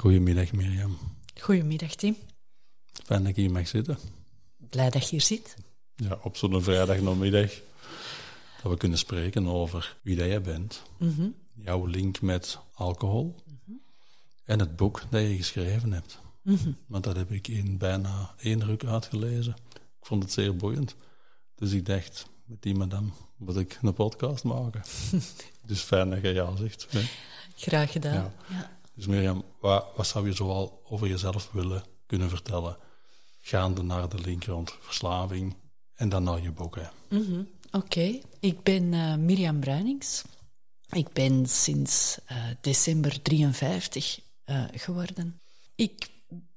Goedemiddag Mirjam. Goedemiddag Tim. Fijn dat ik hier mag zitten. Blij dat je hier zit. Ja, op zo'n vrijdagnamiddag. Dat we kunnen spreken over wie dat jij bent. Jouw link met alcohol. En het boek dat je geschreven hebt. Want dat heb ik in bijna één ruk uitgelezen. Ik vond het zeer boeiend. Dus ik dacht, met die madame moet ik een podcast maken. dus fijn dat je ja zegt. hè. Graag gedaan. Ja. Ja. Dus Mirjam, wat, wat zou je zoal over jezelf willen kunnen vertellen? Gaande naar de link rond verslaving en dan naar je boek. Hè. Mhm. Oké, ik ben eh, Mirjam Bruinings. Ik ben sinds eh, december 53 eh, geworden. Ik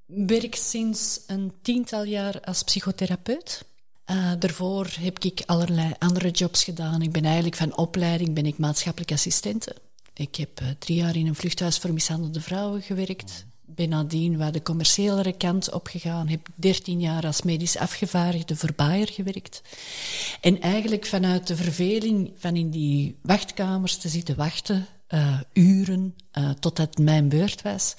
werk sinds een tiental jaar als psychotherapeut. Daarvoor heb ik allerlei andere jobs gedaan. Ik ben eigenlijk van opleiding ben ik maatschappelijk assistente. Ik heb eh, drie jaar in een vluchthuis voor mishandelde vrouwen gewerkt. Ben nadien waar de commerciëlere kant opgegaan. Heb dertien jaar als medisch afgevaardigde voor Bayer gewerkt. En eigenlijk vanuit de verveling van in die wachtkamers te zitten wachten, eh, uren, eh, totdat het mijn beurt was,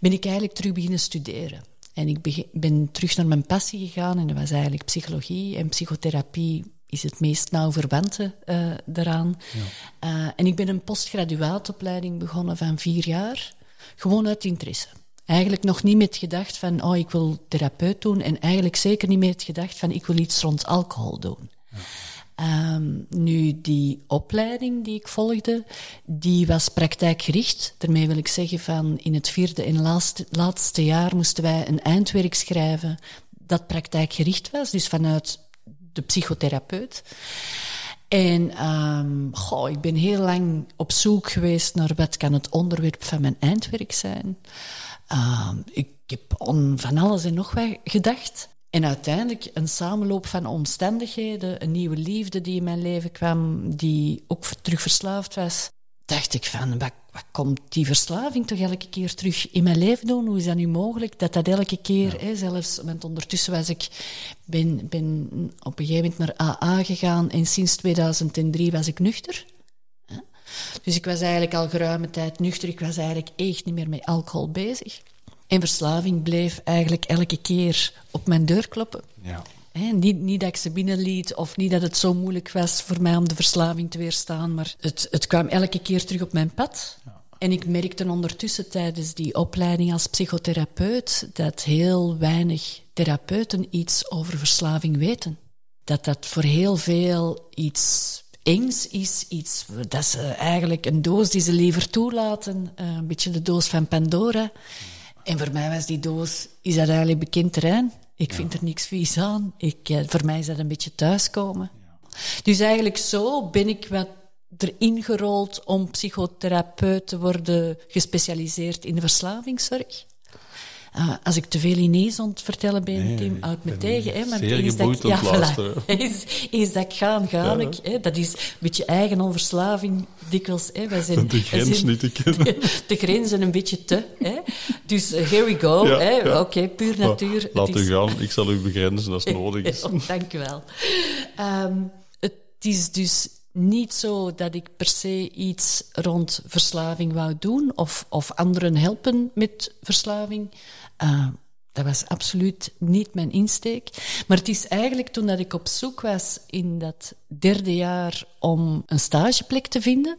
ben ik eigenlijk terug beginnen studeren. En ik ben terug naar mijn passie gegaan en dat was eigenlijk psychologie en psychotherapie is het meest nauw verwante eh, daaraan. Eh, en ik ben een postgraduaatopleiding begonnen van vier jaar, gewoon uit interesse. Eigenlijk nog niet met gedacht van, oh, ik wil therapeut doen. En eigenlijk zeker niet met gedacht van, ik wil iets rond alcohol doen. Ehm, nu, die opleiding die ik volgde, die was praktijkgericht. Daarmee wil ik zeggen van, in het vierde en laatste, laatste jaar moesten wij een eindwerk schrijven dat praktijkgericht was. Dus vanuit de psychotherapeut. En goh, ik ben heel lang op zoek geweest naar wat kan het onderwerp van mijn eindwerk zijn. Ehm, ik heb van alles en nog wat gedacht. En uiteindelijk een samenloop van omstandigheden, een nieuwe liefde die in mijn leven kwam, die ook terug verslaafd was, dacht ik van, wat, wat komt die verslaving toch elke keer terug in mijn leven doen? Hoe is dat nu mogelijk? Dat dat elke keer, hè, zelfs, want ondertussen was ik, ben, ben op een gegeven moment naar AA gegaan en sinds 2003 was ik nuchter. Dus ik was eigenlijk al geruime tijd nuchter. Ik was eigenlijk echt niet meer met alcohol bezig. En verslaving bleef eigenlijk elke keer op mijn deur kloppen. Ja. Niet, niet dat ik ze binnenliet of niet dat het zo moeilijk was voor mij om de verslaving te weerstaan, maar het, het kwam elke keer terug op mijn pad. En ik merkte ondertussen tijdens die opleiding als psychotherapeut dat heel weinig therapeuten iets over verslaving weten. Dat dat voor heel veel iets engs is, iets dat ze eigenlijk een doos die ze liever toelaten, eh, een beetje de doos van Pandora. En voor mij was die doos, is dat eigenlijk bekend terrein. Ik vind er niks vies aan. Ik, eh, voor mij is dat een beetje thuiskomen. Dus eigenlijk zo ben ik wat erin gerold om psychotherapeut te worden gespecialiseerd in de verslavingszorg. Ah, als ik te veel ineens aan het vertellen ben, Nee, Tim, ik houd me tegen. Hè, want zeer eens dat voilà. eens, eens dat ik ga, ga Ja. ik. Hè, dat is een beetje eigen onverslaving dikwijls. Hè, wij zijn, De grens zijn- niet te kennen. de grenzen een beetje te. Hè. Dus eh, here we go. Ja, ja. Oké, puur natuur. Maar Laat u is- gaan, ik zal u begrenzen als het nodig is. Oh, dank u wel. Ehm, het is dus niet zo dat ik per se iets rond verslaving wou doen of, of anderen helpen met verslaving. Eh, dat was absoluut niet mijn insteek. Maar het is eigenlijk toen dat ik op zoek was in dat derde jaar om een stageplek te vinden,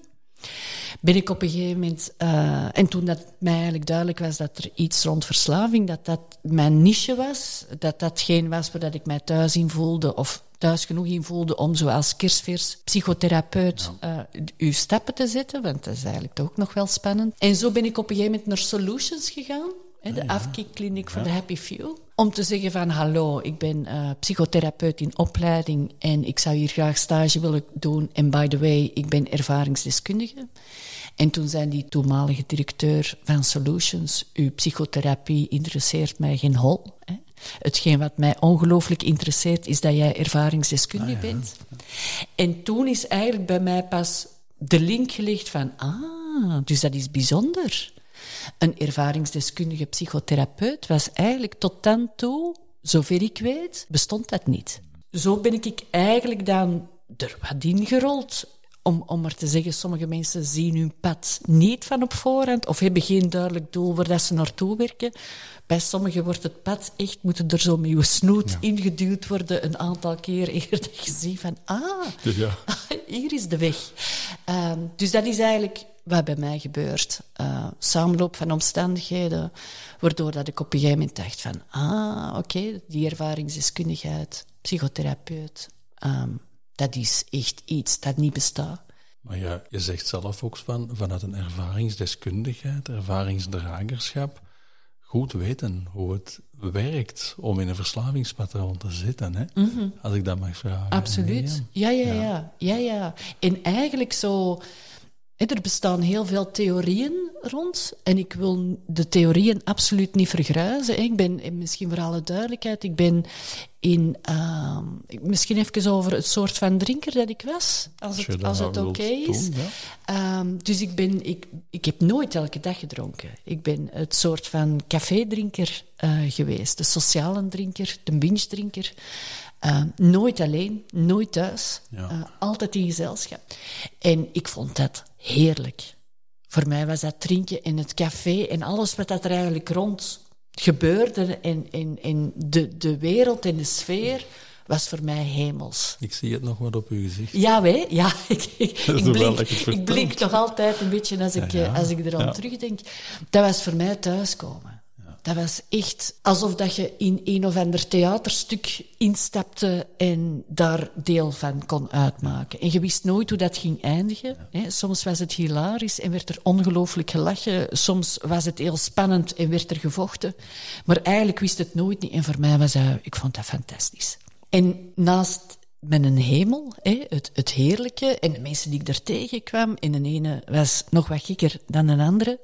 ben ik op een gegeven moment... eh, en toen dat mij eigenlijk duidelijk was dat er iets rond verslaving, dat dat mijn niche was, dat dat geen was waar dat ik mij thuis in voelde of thuis genoeg in voelde om zo als kerstvers psychotherapeut eh, uw stappen te zetten, want dat is eigenlijk toch ook nog wel spannend. En zo ben ik op een gegeven moment naar Solutions gegaan. Hè, de afkikkliniek voor de Happy Few. Om te zeggen van, hallo, ik ben uh, psychotherapeut in opleiding en ik zou hier graag stage willen doen. En by the way, ik ben ervaringsdeskundige. En toen zei die toenmalige directeur van Solutions, uw psychotherapie interesseert mij geen hol. Hè. Hetgeen wat mij ongelooflijk interesseert, is dat jij ervaringsdeskundige ah, bent. En toen is eigenlijk bij mij pas de link gelegd van, ah, dus dat is bijzonder. Een ervaringsdeskundige psychotherapeut was eigenlijk tot dan toe, zover ik weet, bestond dat niet. Zo ben ik eigenlijk dan er wat ingerold. Om, om maar te zeggen, sommige mensen zien hun pad niet van op voorhand of hebben geen duidelijk doel waar dat ze naartoe werken. Bij sommigen wordt het pad echt, moeten er zo met je snoet ingeduwd worden een aantal keer eer dat je ziet van, ah, ja. hier is de weg. Ehm, dus dat is eigenlijk wat bij mij gebeurt. Uh, samenloop van omstandigheden, waardoor dat ik op een gegeven moment dacht van, ah, oké, die ervaringsdeskundigheid, psychotherapeut, ehm, dat is echt iets dat niet bestaat. Maar ja, je zegt zelf ook van, vanuit een ervaringsdeskundigheid, ervaringsdragerschap, goed weten hoe het werkt om in een verslavingspatroon te zitten, hè? Mhm. als ik dat mag vragen. Absoluut. Ja, ja, ja, ja, ja. En eigenlijk zo er bestaan heel veel theorieën rond. En ik wil de theorieën absoluut niet vergruizen. Ik ben, misschien voor alle duidelijkheid, ik ben in... Uh, misschien even over het soort van drinker dat ik was. Als het, als het oké is. Ehm, dus ik, ben, ik, ik heb nooit elke dag gedronken. Ik ben het soort van café-drinker uh, geweest. De sociale drinker, de binge-drinker. Uh, nooit alleen, nooit thuis, ja. uh, altijd in gezelschap. En ik vond dat heerlijk. Voor mij was dat drinken in het café en alles wat dat er eigenlijk rond gebeurde in, in, in de, de wereld en de sfeer was voor mij hemels. Ik zie het nog wat op uw gezicht. Ja, wij, ja. Ik, ik, ik, blink, ik blink nog altijd een beetje als ik, ja, Als ik eraan terugdenk. Dat was voor mij thuiskomen. Dat was echt alsof dat je in een of ander theaterstuk instapte en daar deel van kon uitmaken. En je wist nooit hoe dat ging eindigen. Soms was het hilarisch en werd er ongelooflijk gelachen. Soms was het heel spannend en werd er gevochten. Maar eigenlijk wist het nooit niet. En voor mij was dat, ik vond dat fantastisch. En naast met een hemel, het, het heerlijke, en de mensen die ik daar tegenkwam, en de ene was nog wat gekker dan de andere,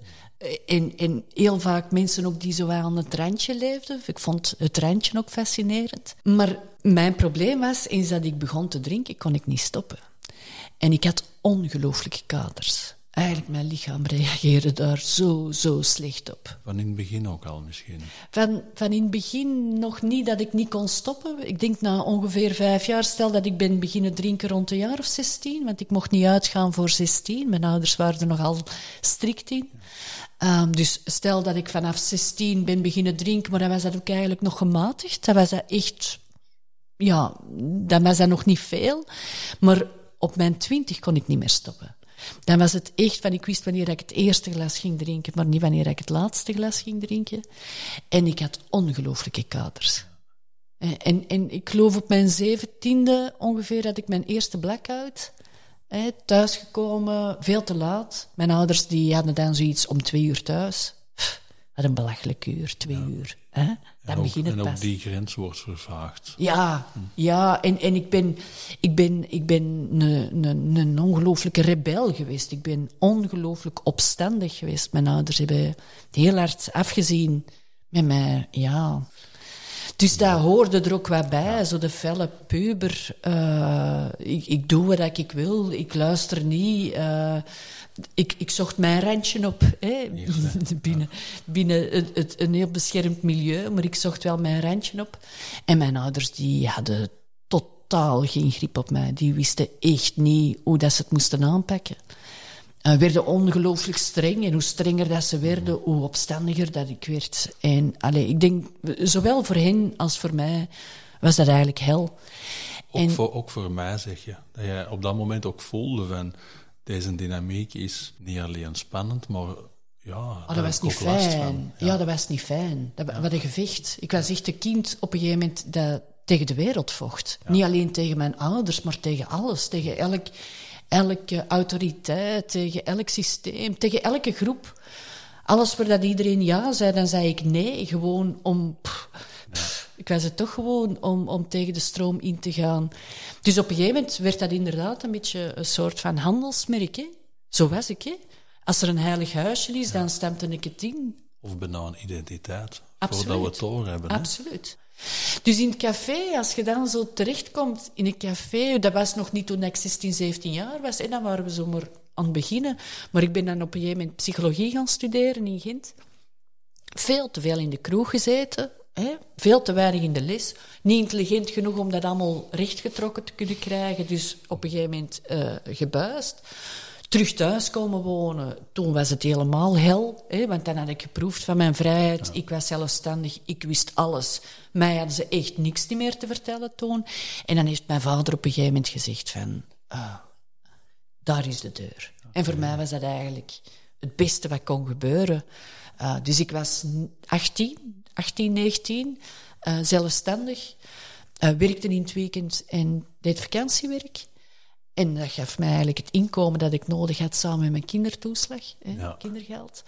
en, en heel vaak mensen ook die zo aan het randje leefden. Ik vond het randje ook fascinerend. Maar mijn probleem was, eens dat ik begon te drinken, kon ik niet stoppen. En ik had ongelooflijke katers. Eigenlijk, mijn lichaam reageerde daar zo, zo slecht op. Van in het begin ook al misschien? Van, van in het begin nog niet dat ik niet kon stoppen. Ik denk na ongeveer vijf jaar, stel dat ik ben beginnen drinken rond een jaar of zestien, want ik mocht niet uitgaan voor zestien. Mijn ouders waren er nogal strikt in. Um, dus stel dat ik vanaf 16 ben beginnen drinken, maar dan was dat ook eigenlijk nog gematigd. Dat was dat echt, ja, dan was dat nog niet veel. Maar op mijn 20 kon ik niet meer stoppen. Dan was het echt van, ik wist wanneer ik het eerste glas ging drinken, maar niet wanneer ik het laatste glas ging drinken. En ik had ongelooflijke katers. En, en ik geloof op mijn zeventiende ongeveer dat ik mijn eerste blackout thuisgekomen, veel te laat. Mijn ouders die hadden dan zoiets om twee uur thuis. Wat een belachelijk uur, twee uur. Hè? Dan en begint het En ook die grens wordt vervaagd. Ja, hm. ja en, en ik ben, ik ben, ik ben een, een, een ongelooflijke rebel geweest. Ik ben ongelooflijk opstandig geweest. Mijn ouders hebben heel hard afgezien met mij. Ja, dus daar hoorde er ook wat bij, zo de felle puber. Uh, ik, ik, doe wat ik wil, ik luister niet. Uh, ik, ik, zocht mijn randje op. Hè. binnen binnen het, het, een heel beschermd milieu, maar ik zocht wel mijn randje op. En mijn ouders die hadden totaal geen grip op mij. Die wisten echt niet hoe dat ze het moesten aanpakken. Uh, werden ongelooflijk streng. En hoe strenger dat ze werden, hoe opstandiger dat ik werd. En allee, ik denk, zowel voor hen als voor mij was dat eigenlijk hel. Ook, en, voor, ook voor mij zeg je, dat je op dat moment ook voelde van deze dynamiek is niet alleen spannend, maar ja, oh, dat was niet fijn. Ja. dat was niet fijn. Dat, ja. Wat een gevecht. Ik was echt een kind op een gegeven moment dat tegen de wereld vocht. Niet alleen tegen mijn ouders, maar tegen alles. Tegen elk elke autoriteit, tegen elk systeem, tegen elke groep. Alles waar dat iedereen ja zei, dan zei ik nee. Gewoon om... pff, pff, ik was het toch gewoon om, om tegen de stroom in te gaan. Dus op een gegeven moment werd dat inderdaad een beetje een soort van handelsmerk. Hè? Zo was ik. Hè? Als er een heilig huisje is, dan stempte ik het in. Of bijna een identiteit. Absoluut. Voordat we het hebben. hè. Dus in het café, als je dan zo terechtkomt in een café, dat was nog niet toen ik 16, 17 jaar was, en dan waren we zomaar aan het beginnen. Maar ik ben dan op een gegeven moment psychologie gaan studeren in Gent. Veel te veel in de kroeg gezeten, hè? veel te weinig in de les. Niet intelligent genoeg om dat allemaal rechtgetrokken te kunnen krijgen, dus op een gegeven moment eh, gebuist. Terug thuis komen wonen, toen was het helemaal hel, hè? want dan had ik geproefd van mijn vrijheid. Ik was zelfstandig, ik wist alles. Mij hadden ze echt niks meer te vertellen toen. En dan heeft mijn vader op een gegeven moment gezegd van... ah, daar is de deur. En voor mij was dat eigenlijk het beste wat kon gebeuren. Uh, dus ik was 18, 18 19, uh, zelfstandig, uh, werkte in het weekend en deed vakantiewerk. En dat gaf mij eigenlijk het inkomen dat ik nodig had samen met mijn kindertoeslag, hè, Ja. kindergeld.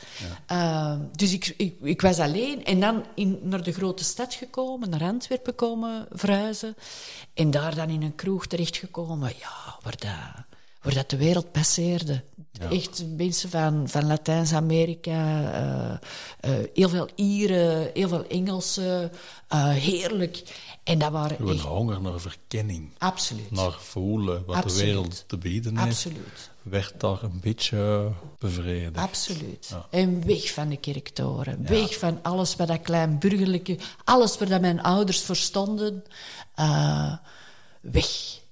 Uh, dus ik, ik, ik was alleen en dan in, naar de grote stad gekomen, naar Antwerpen komen verhuizen. En daar dan in een kroeg terechtgekomen, ja, waar dat, waar dat de wereld passeerde. Ja. Echt mensen van, van Latijns-Amerika, eh, eh, heel veel Ieren, heel veel Engelsen, eh, heerlijk. En dat waren We echt... honger naar verkenning. Absoluut. Naar voelen wat Absoluut. de wereld te bieden heeft. Absoluut. Werd daar een beetje bevredigd. Absoluut. Ja. En weg van de kerktoren. Weg van alles wat dat klein burgerlijke... Alles waar dat mijn ouders voor stonden. eh, weg.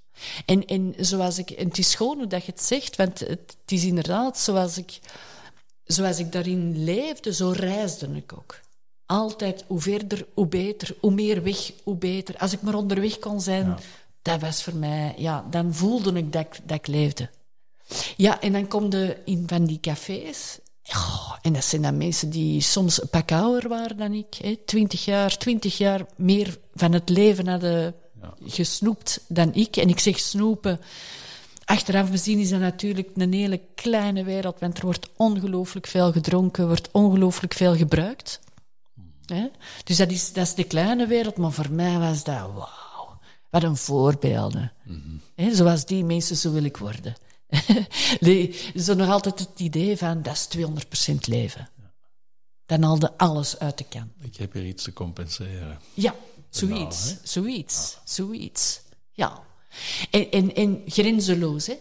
En, en zoals ik... En het is schoon hoe dat je het zegt, want het, het is inderdaad zoals ik... Zoals ik daarin leefde, zo reisde ik ook. Altijd, hoe verder, hoe beter. Hoe meer weg, hoe beter. Als ik maar onderweg kon zijn, Ja. dat was voor mij... Ja, dan voelde ik dat, ik dat ik leefde. Ja, en dan kom je in van die cafés. Oh, en dat zijn dan mensen die soms een pak ouder waren dan ik. Hè. Twintig jaar, twintig jaar meer van het leven hadden. Gesnoept dan ik. En ik zeg snoepen. Achteraf bezien is dat natuurlijk een hele kleine wereld, want er wordt ongelooflijk veel gedronken, wordt ongelooflijk veel gebruikt. Hè? Dus dat is, dat is de kleine wereld, maar voor mij was dat wauw. Wat een voorbeelden. Hè, zoals die mensen, zo wil ik worden. nee, zo nog altijd het idee van, dat is 200% leven. Dan haalde alles uit de kan. Ik heb hier iets te compenseren. Ja, zoiets, hè? zoiets, zoiets. Ja. En, en, en grenzeloos, hè.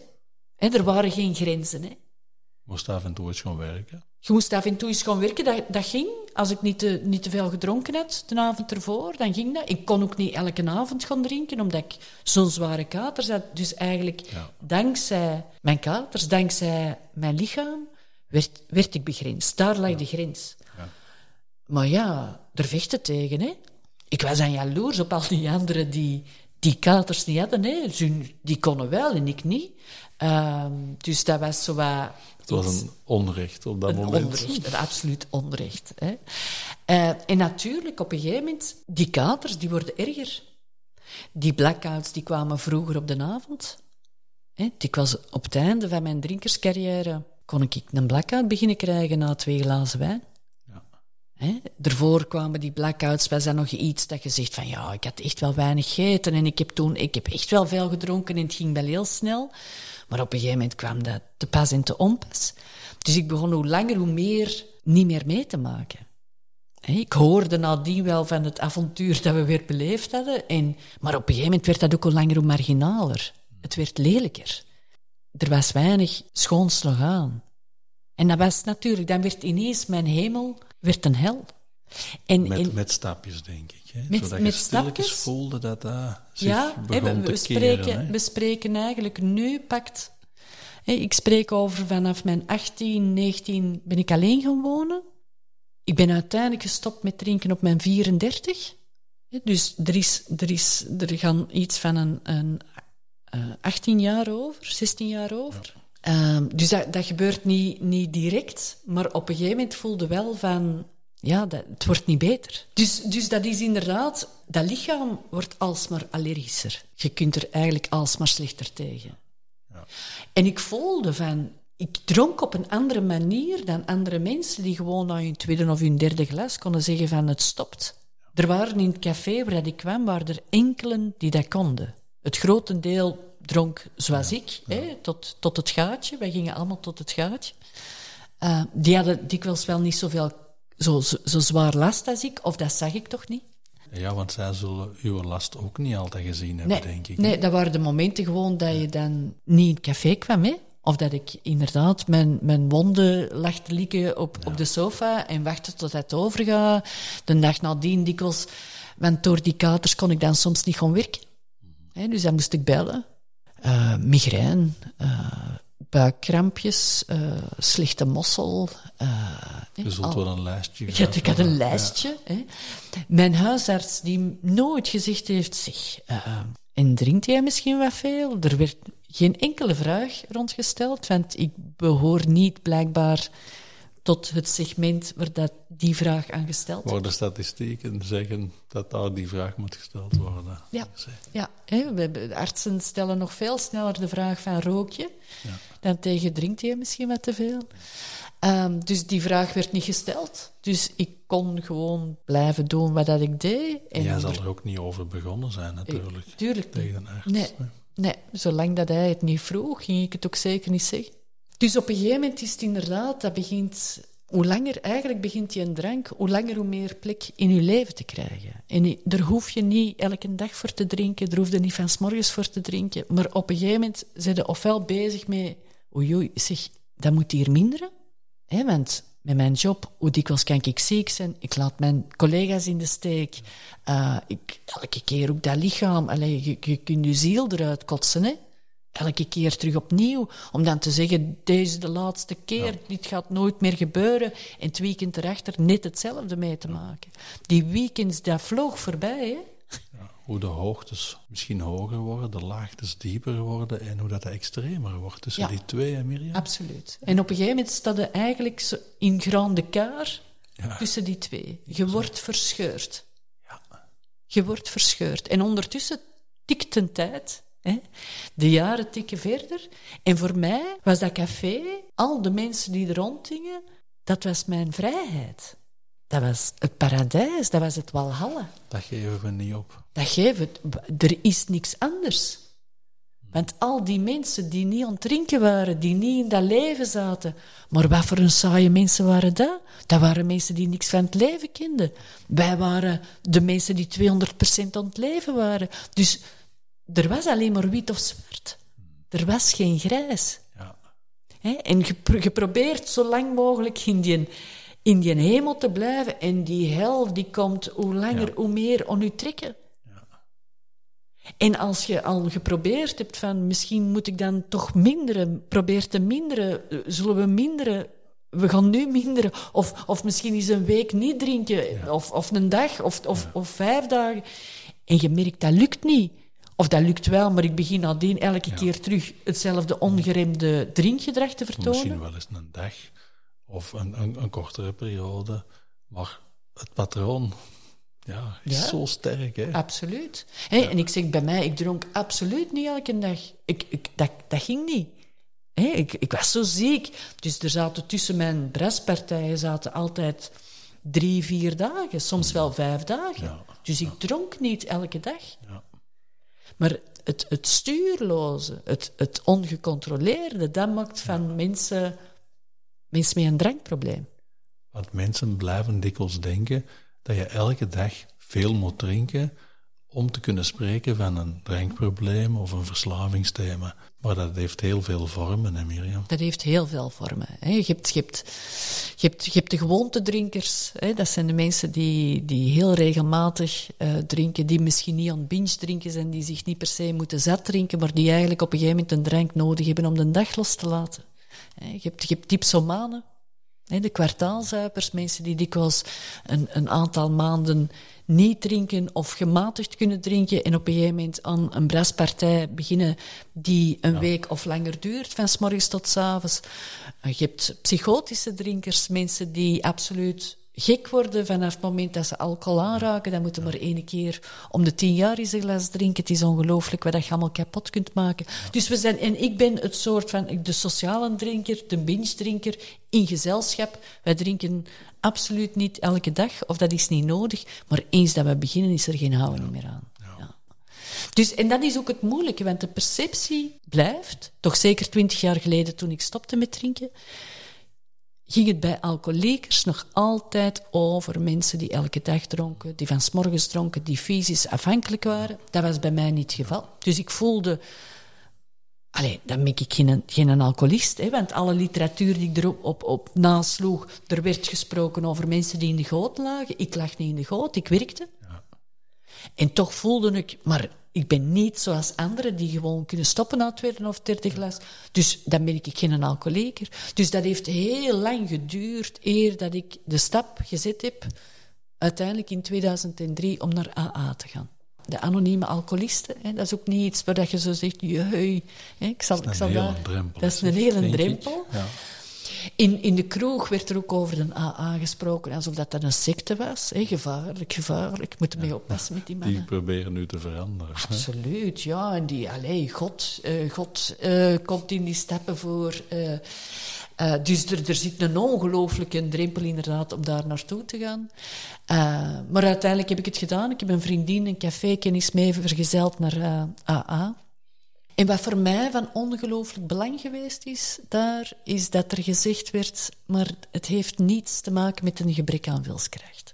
hè. Er waren geen grenzen, hè. Moest af en toe eens gaan werken. Je moest af en toe eens gaan werken, dat, dat ging. Als ik niet te, niet te veel gedronken had de avond ervoor, dan ging dat. Ik kon ook niet elke avond gaan drinken, omdat ik zo'n zware katers had. Dus eigenlijk, Ja. dankzij mijn katers, dankzij mijn lichaam, werd, werd ik begrensd. Daar lag de grens. Ja. Maar ja, er vechten tegen, hè. Ik was aan jaloers op al die anderen die die katers niet hadden, hè. Die konden wel en ik niet. Ehm, dus dat was zo wat... Het was een onrecht op dat een moment. onrecht, een absoluut onrecht. Hè. Eh, en natuurlijk, op een gegeven moment, die katers die worden erger. Die blackouts die kwamen vroeger op de avond. Hè. Ik was op het einde van mijn drinkerscarrière, kon ik een blackout beginnen krijgen na twee glazen wijn. Hè? Daarvoor kwamen die blackouts, was dat nog iets dat je zegt van ja, ik had echt wel weinig gegeten en ik heb toen, ik heb echt wel veel gedronken en het ging wel heel snel. Maar op een gegeven moment kwam dat te pas en te onpas. Dus ik begon hoe langer hoe meer niet meer mee te maken. Ik hoorde nadien wel van het avontuur dat we weer beleefd hadden. En, maar op een gegeven moment werd dat ook hoe langer hoe marginaler. Het werd lelijker. Er was weinig schoonslag aan. En dat was natuurlijk, dan werd ineens mijn hemel werd een hel. En, Met, en- met stapjes, denk ik. Hè? Met- Zodat met je stilletjes voelde dat dat zich ja, hè, begon we, we te keren. spreken, hè. we spreken eigenlijk nu pakt. hè, ik spreek over vanaf mijn 18, 19 ben ik alleen gaan wonen. Ik ben uiteindelijk gestopt met drinken op mijn 34. Hè, Dus er, is, er, is, er gaan iets van een, een eh, 18 jaar over, 16 jaar over. Ehm, dus dat, dat gebeurt niet, niet direct, maar op een gegeven moment voelde wel van, ja, dat, het wordt niet beter. Dus, dus dat is inderdaad, dat lichaam wordt alsmaar allergischer. Je kunt er eigenlijk alsmaar slechter tegen. Ja. En ik voelde van, ik dronk op een andere manier dan andere mensen die gewoon na hun tweede of hun derde glas konden zeggen van het stopt. Er waren in het café waar ik kwam, waren er enkelen die dat konden. Het grotendeel dronk zoals ik, Hè, tot, tot het gaatje. Wij gingen allemaal tot het gaatje. Uh, die hadden dikwijls wel niet zoveel, zo, zo, zo zwaar last als ik, of dat zag ik toch niet. Ja, want zij zullen uw last ook niet altijd gezien hebben, nee, denk ik. Nee, dat waren de momenten gewoon dat je dan niet in het café kwam, hè. Of dat ik inderdaad mijn, mijn wonden lag te likken op, op de sofa en wachtte tot het overgaat. De dag nadien dikwijls, want door die katers kon ik dan soms niet gaan werken. Mm dus dan moest ik bellen. Uh, migraine, uh, buikkrampjes, uh, slechte mossel. je zult wel een lijstje Ja, ik had een lijstje. Ja. Hè. Mijn huisarts, die nooit gezegd heeft, zeg, en drinkt jij misschien wat veel? Er werd geen enkele vraag rondgesteld, want ik behoor niet blijkbaar tot het segment waar dat die vraag aan gesteld wordt. Waar de statistieken zeggen dat daar die vraag moet gesteld worden. Ja, ja hè, de artsen stellen nog veel sneller de vraag van rook je ja. dan tegen drinkt je misschien wat te veel. Um, dus die vraag werd niet gesteld. Dus ik kon gewoon blijven doen wat dat ik deed. En jij zal er ook niet over begonnen zijn, natuurlijk. Tuurlijk tegen een arts. Nee, nee, zolang dat hij het niet vroeg, ging ik het ook zeker niet zeggen. Dus op een gegeven moment is het inderdaad, dat begint, hoe langer eigenlijk begint je een drank, hoe langer hoe meer plek in je leven te krijgen. En daar hoef je niet elke dag voor te drinken, daar hoef je niet van s'morgens voor te drinken, maar op een gegeven moment zijn je ofwel bezig met, oei, zeg, dat moet hier minderen, hè, want met mijn job, hoe dikwijls kan ik ziek zijn, ik laat mijn collega's in de steek, uh, ik, elke keer ook dat lichaam, allee, je, je kunt je ziel eruit kotsen, hè elke keer terug opnieuw. Om dan te zeggen, deze is de laatste keer, dit gaat nooit meer gebeuren. En het weekend erachter net hetzelfde mee te maken. Die weekends, dat vloog voorbij, hè. Ja, hoe de hoogtes misschien hoger worden, de laagtes dieper worden en hoe dat extremer wordt tussen die twee, hè, Mirjam? Absoluut. En op een gegeven moment staat er eigenlijk in grande kaar tussen die twee. Je wordt verscheurd. Je wordt verscheurd. En ondertussen tikt een tijd de jaren tikken verder. En voor mij was dat café, al de mensen die er rondgingen, dat was mijn vrijheid. Dat was het paradijs, dat was het walhalla. Dat geven we niet op. Dat geven we. Er is niks anders. Want al die mensen die niet aan het drinken waren, die niet in dat leven zaten, maar wat voor een saaie mensen waren dat? Dat waren mensen die niks van het leven kenden. Wij waren de mensen die 200% aan het leven waren. Dus er was alleen maar wit of zwart. Er was geen grijs. Ja. En je, probeert zo lang mogelijk in die, in die hemel te blijven en die hel die komt hoe langer hoe meer aan je trekken. Ja. En als je al geprobeerd hebt van misschien moet ik dan toch minderen, probeer te minderen, zullen we minderen, we gaan nu minderen, of, of misschien eens een week niet drinken, of, of een dag, of, of, of vijf dagen. En je merkt dat lukt niet. Of dat lukt wel, maar ik begin nadien elke keer terug hetzelfde ongeremde drinkgedrag te vertonen. Misschien wel eens een dag of een, een, een kortere periode. Maar het patroon ja, is zo sterk. Hè? Absoluut. Hey, En ik zeg bij mij, ik dronk absoluut niet elke dag. Ik, ik, dat, dat ging niet. Hey, ik, ik was zo ziek. Dus er zaten tussen mijn braspartijen zaten altijd drie, vier dagen. Soms wel vijf dagen. Dus ik dronk niet elke dag. Ja. Maar het, het stuurloze, het, het ongecontroleerde, dat maakt van mensen, mensen met een drankprobleem. Want mensen blijven dikwijls denken dat je elke dag veel moet drinken om te kunnen spreken van een drankprobleem of een verslavingsthema. Maar dat heeft heel veel vormen, hè Mirjam? Dat heeft heel veel vormen. Hè. Je, hebt, de gewoontedrinkers. Hè. Dat zijn de mensen die, die heel regelmatig uh, drinken, die misschien niet aan binge drinken zijn, die zich niet per se moeten zat drinken, maar die eigenlijk op een gegeven moment een drank nodig hebben om de dag los te laten. Je hebt, je hebt dipsomanen, de kwartaalzuipers, mensen die dikwijls een, een aantal maanden niet drinken of gematigd kunnen drinken en op een gegeven moment aan een braspartij beginnen die een week of langer duurt, van s morgens tot s avonds. Je hebt psychotische drinkers, mensen die absoluut gek worden vanaf het moment dat ze alcohol aanraken. Dan moeten maar één keer om de tien jaar eens een glas drinken. Het is ongelooflijk wat je allemaal kapot kunt maken. Dus we zijn, en ik ben het soort van de sociale drinker, de binge-drinker in gezelschap. Wij drinken absoluut niet elke dag, of dat is niet nodig. Maar eens dat we beginnen, is er geen houden meer aan. Ja. Dus, en dat is ook het moeilijke, want de perceptie blijft, toch zeker twintig jaar geleden toen ik stopte met drinken, ging het bij alcoholiekers nog altijd over mensen die elke dag dronken, die van s'morgens dronken, die fysisch afhankelijk waren. Dat was bij mij niet het geval. Dus ik voelde... Allee, dan ben ik geen, geen alcoholist, hè, want alle literatuur die ik erop op, op nasloeg, er werd gesproken over mensen die in de goot lagen. Ik lag niet in de goot, ik werkte. Ja. En toch voelde ik, maar ik ben niet zoals anderen die gewoon kunnen stoppen na tweede of derde glas. Dus dan ben ik geen alcoholieker. Dus dat heeft heel lang geduurd eer dat ik de stap gezet heb, uiteindelijk in 2003, om naar AA te gaan. De anonieme alcoholisten, hè, dat is ook niet iets waar je zo zegt, jee, ik zal, dat is een ik zal hele drempel. Dat is een hele drempel. Ja. In, in de kroeg werd er ook over de AA gesproken, alsof dat, dat een secte was. Hè? Gevaarlijk, gevaarlijk. Ik moet ermee oppassen met die mannen. Die proberen nu te veranderen. Absoluut, hè? ja. En die, allez, God, uh, God uh, komt in die stappen voor. Uh, uh, dus er, er zit een ongelooflijke drempel inderdaad om daar naartoe te gaan. Uh, maar uiteindelijk heb ik het gedaan. Ik heb een vriendin, een café-kennis mee vergezeld naar uh, AA. En wat voor mij van ongelooflijk belang geweest is, daar is dat er gezegd werd, maar het heeft niets te maken met een gebrek aan wilskracht.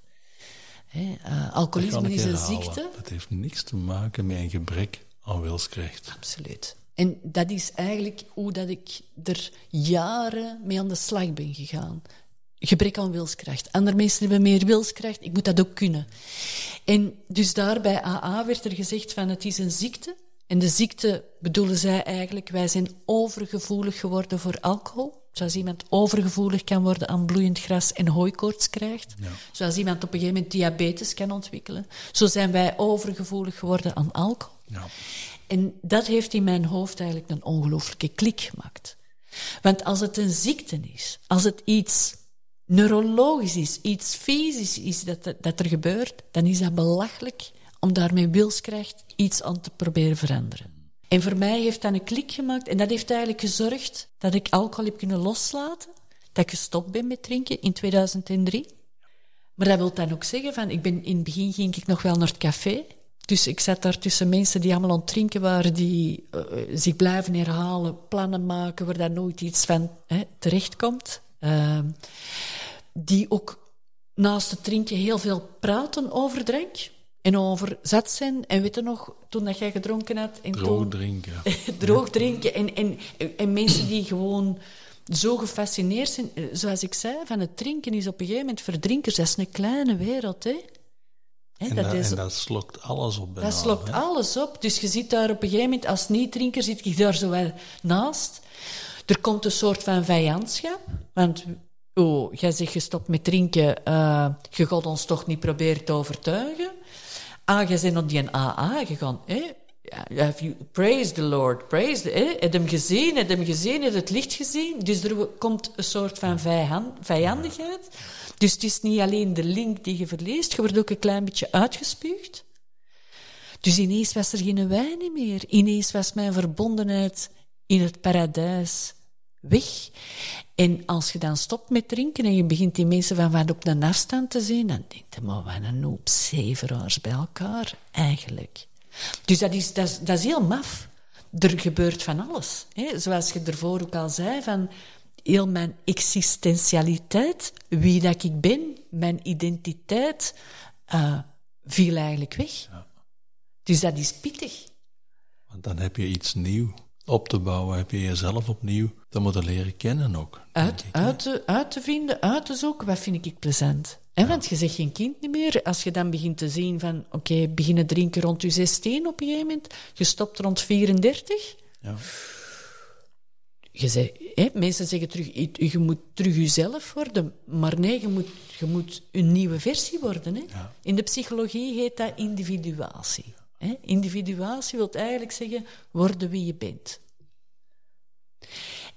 Alcoholisme is een ziekte. Het heeft niks te maken met een gebrek aan wilskracht. Absoluut. En dat is eigenlijk hoe dat ik er jaren mee aan de slag ben gegaan. Gebrek aan wilskracht. Andere mensen hebben meer wilskracht, ik moet dat ook kunnen. En dus daar bij AA werd er gezegd van het is een ziekte, en de ziekte bedoelen zij eigenlijk, wij zijn overgevoelig geworden voor alcohol. Zoals iemand overgevoelig kan worden aan bloeiend gras en hooikoorts krijgt. Ja. Zoals iemand op een gegeven moment diabetes kan ontwikkelen. Zo zijn wij overgevoelig geworden aan alcohol. Ja. En dat heeft in mijn hoofd eigenlijk een ongelooflijke klik gemaakt. Want als het een ziekte is, als het iets neurologisch is, iets fysisch is dat, dat er gebeurt, dan is dat belachelijk om daarmee wilskracht iets aan te proberen veranderen. En voor mij heeft dat een klik gemaakt en dat heeft eigenlijk gezorgd dat ik alcohol heb kunnen loslaten, dat ik gestopt ben met drinken in 2003. Maar dat wil dan ook zeggen van, ik ben, in het begin ging ik nog wel naar het café, dus ik zat daar tussen mensen die allemaal aan het drinken waren, die uh, zich blijven herhalen, plannen maken waar daar nooit iets van hè, terechtkomt. Uh, die ook naast het drinken heel veel praten over drank. En over zat zijn. En weet je nog, toen dat jij gedronken had... En droog drinken. droog drinken. En, en, en mensen die gewoon zo gefascineerd zijn. Zoals ik zei, van het drinken is op een gegeven moment... Verdrinkers, dat is een kleine wereld, hè. En, dat, is, en dat slokt alles op. Bijna, dat slokt alles op. Dus je zit daar op een gegeven moment, als niet-drinker, zit je daar zo wel naast. Er komt een soort van vijandschap. Want, oh, jij zegt gestopt met drinken, uh, je gaat ons toch niet proberen te overtuigen. Ah, je bent op die AA gegaan. Hè? Have you, praise the Lord, praise the, hè? Heb hem gezien, heb hem gezien, heb het licht gezien. Dus er komt een soort van vijandigheid. Dus het is niet alleen de link die je verleest, je wordt ook een klein beetje uitgespuugd. Dus ineens was er geen wijn meer. Ineens was mijn verbondenheid in het paradijs weg. En als je dan stopt met drinken en je begint die mensen van wat op een afstand te zien, dan denk je, maar wat een hoop zeveraars bij elkaar, eigenlijk. Dus dat is, dat is, dat is heel maf. Er gebeurt van alles. Hè? Zoals je ervoor ook al zei, van heel mijn existentialiteit, wie dat ik ben, mijn identiteit, uh, viel eigenlijk weg. Ja. Dus dat is pittig. Want dan heb je iets nieuws op te bouwen, heb je jezelf opnieuw te moeten leren kennen ook. Uit, uit, te, uit te vinden, uit te zoeken, wat vind ik plezant. Ja. Want je zegt geen kind niet meer. Als je dan begint te zien van, oké, okay, beginnen drinken rond je 16 op een gegeven moment, je stopt rond 34. Ja. Je zei, hè, mensen zeggen terug, je moet terug jezelf worden. Maar nee, je moet, je moet een nieuwe versie worden. Hè? Ja. In de psychologie heet dat individuatie. Hè? Individuatie wil eigenlijk zeggen worden wie je bent.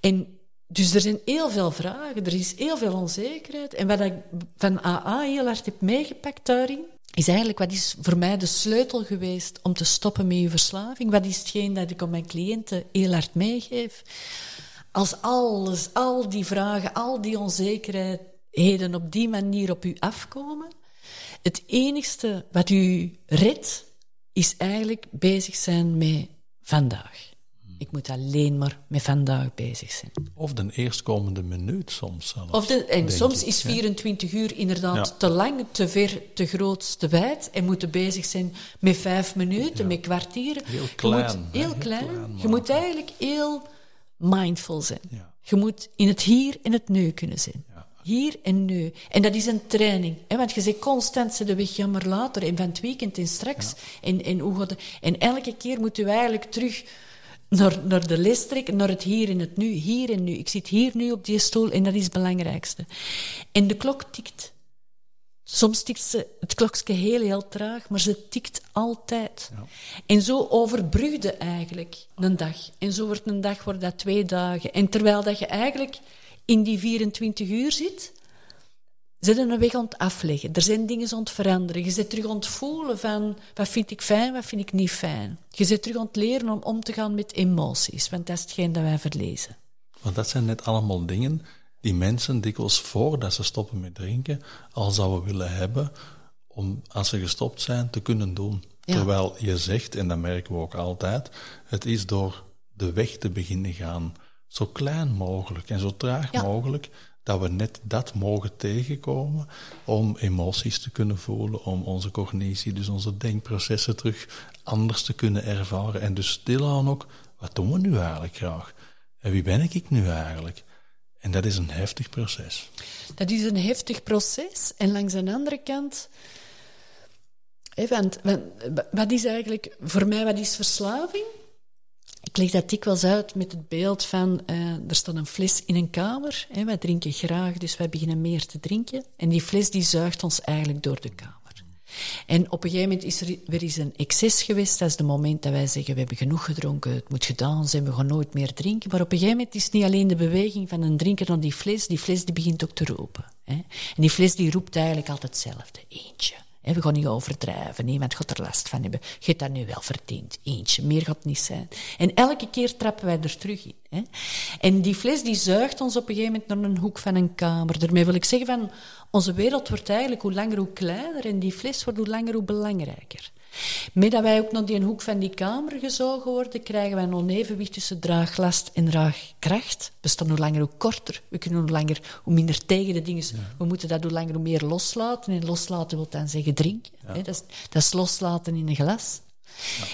En dus er zijn heel veel vragen, er is heel veel onzekerheid. En wat ik van AA heel hard heb meegepakt daarin, is eigenlijk wat is voor mij de sleutel geweest om te stoppen met je verslaving. Wat is hetgeen dat ik aan mijn cliënten heel hard meegeef? Als alles, al die vragen, al die onzekerheden op die manier op u afkomen, het enigste wat u redt, is eigenlijk bezig zijn met vandaag. Ik moet alleen maar met vandaag bezig zijn. Of de eerstkomende minuut soms zelfs. Of de, en soms is 24 uur inderdaad te lang, te ver, te groot, te wijd. En moeten bezig zijn met vijf minuten, met kwartieren. Heel klein. Je moet, heel, klein. je moet eigenlijk heel mindful zijn. Je moet in het hier en het nu kunnen zijn. Hier en nu. En dat is een training. Hè? Want je zegt constant ze de weg jammer later en van het weekend en straks. En, en, hoe gaat en elke keer moeten we eigenlijk terug naar, naar de les trekken, naar het hier en het nu. Hier en nu. Ik zit hier nu op die stoel en dat is het belangrijkste. En de klok tikt. Soms tikt ze het klokje heel, heel traag, maar ze tikt altijd. Ja. En zo overbrugde eigenlijk een dag. En zo wordt een dag wordt dat twee dagen. En terwijl dat je eigenlijk in die 24 uur zit, zit een weg aan het afleggen. Er zijn dingen aan het veranderen. Je zit terug aan het voelen van wat vind ik fijn, wat vind ik niet fijn. Je zit terug aan het leren om om te gaan met emoties, want dat is hetgeen dat wij verlezen. Want dat zijn net allemaal dingen die mensen dikwijls voordat ze stoppen met drinken al zouden willen hebben om als ze gestopt zijn te kunnen doen. Terwijl je zegt, en dat merken we ook altijd, het is door de weg te beginnen gaan, zo klein mogelijk en zo traag mogelijk, dat we net dat mogen tegenkomen om emoties te kunnen voelen, om onze cognitie, dus onze denkprocessen terug anders te kunnen ervaren. En dus stilaan ook, wat doen we nu eigenlijk graag? En wie ben ik nu eigenlijk? En dat is een heftig proces. Dat is een heftig proces. En langs de andere kant... want, wat is eigenlijk... Voor mij, wat is verslaving? Ik leg dat dikwijls uit met het beeld van, uh, er staat een fles in een kamer. Hè, wij drinken graag, dus wij beginnen meer te drinken. En die fles die zuigt ons eigenlijk door de kamer. En op een gegeven moment is er weer eens een excess geweest. Dat is het moment dat wij zeggen, we hebben genoeg gedronken, het moet gedaan zijn, we gaan nooit meer drinken. Maar op een gegeven moment is het niet alleen de beweging van een drinker naar die fles, die fles die begint ook te roepen. Hè. En die fles die roept eigenlijk altijd hetzelfde, eentje. We gaan niet overdrijven, niemand gaat er last van hebben. Je hebt dat nu wel verdiend, eentje, meer gaat niet zijn. En elke keer trappen wij er terug in. Hè? En die fles die zuigt ons op een gegeven moment naar een hoek van een kamer. Daarmee wil ik zeggen van, onze wereld wordt eigenlijk hoe langer hoe kleiner en die fles wordt hoe langer hoe belangrijker. Met dat wij ook naar die hoek van die kamer gezogen worden, krijgen wij een onevenwicht tussen draaglast en draagkracht. We staan hoe langer hoe korter. We kunnen hoe langer hoe minder tegen de dingen. We moeten dat hoe langer hoe meer loslaten. En loslaten wil dan zeggen drinken. Dat, is, dat, is, loslaten in een glas.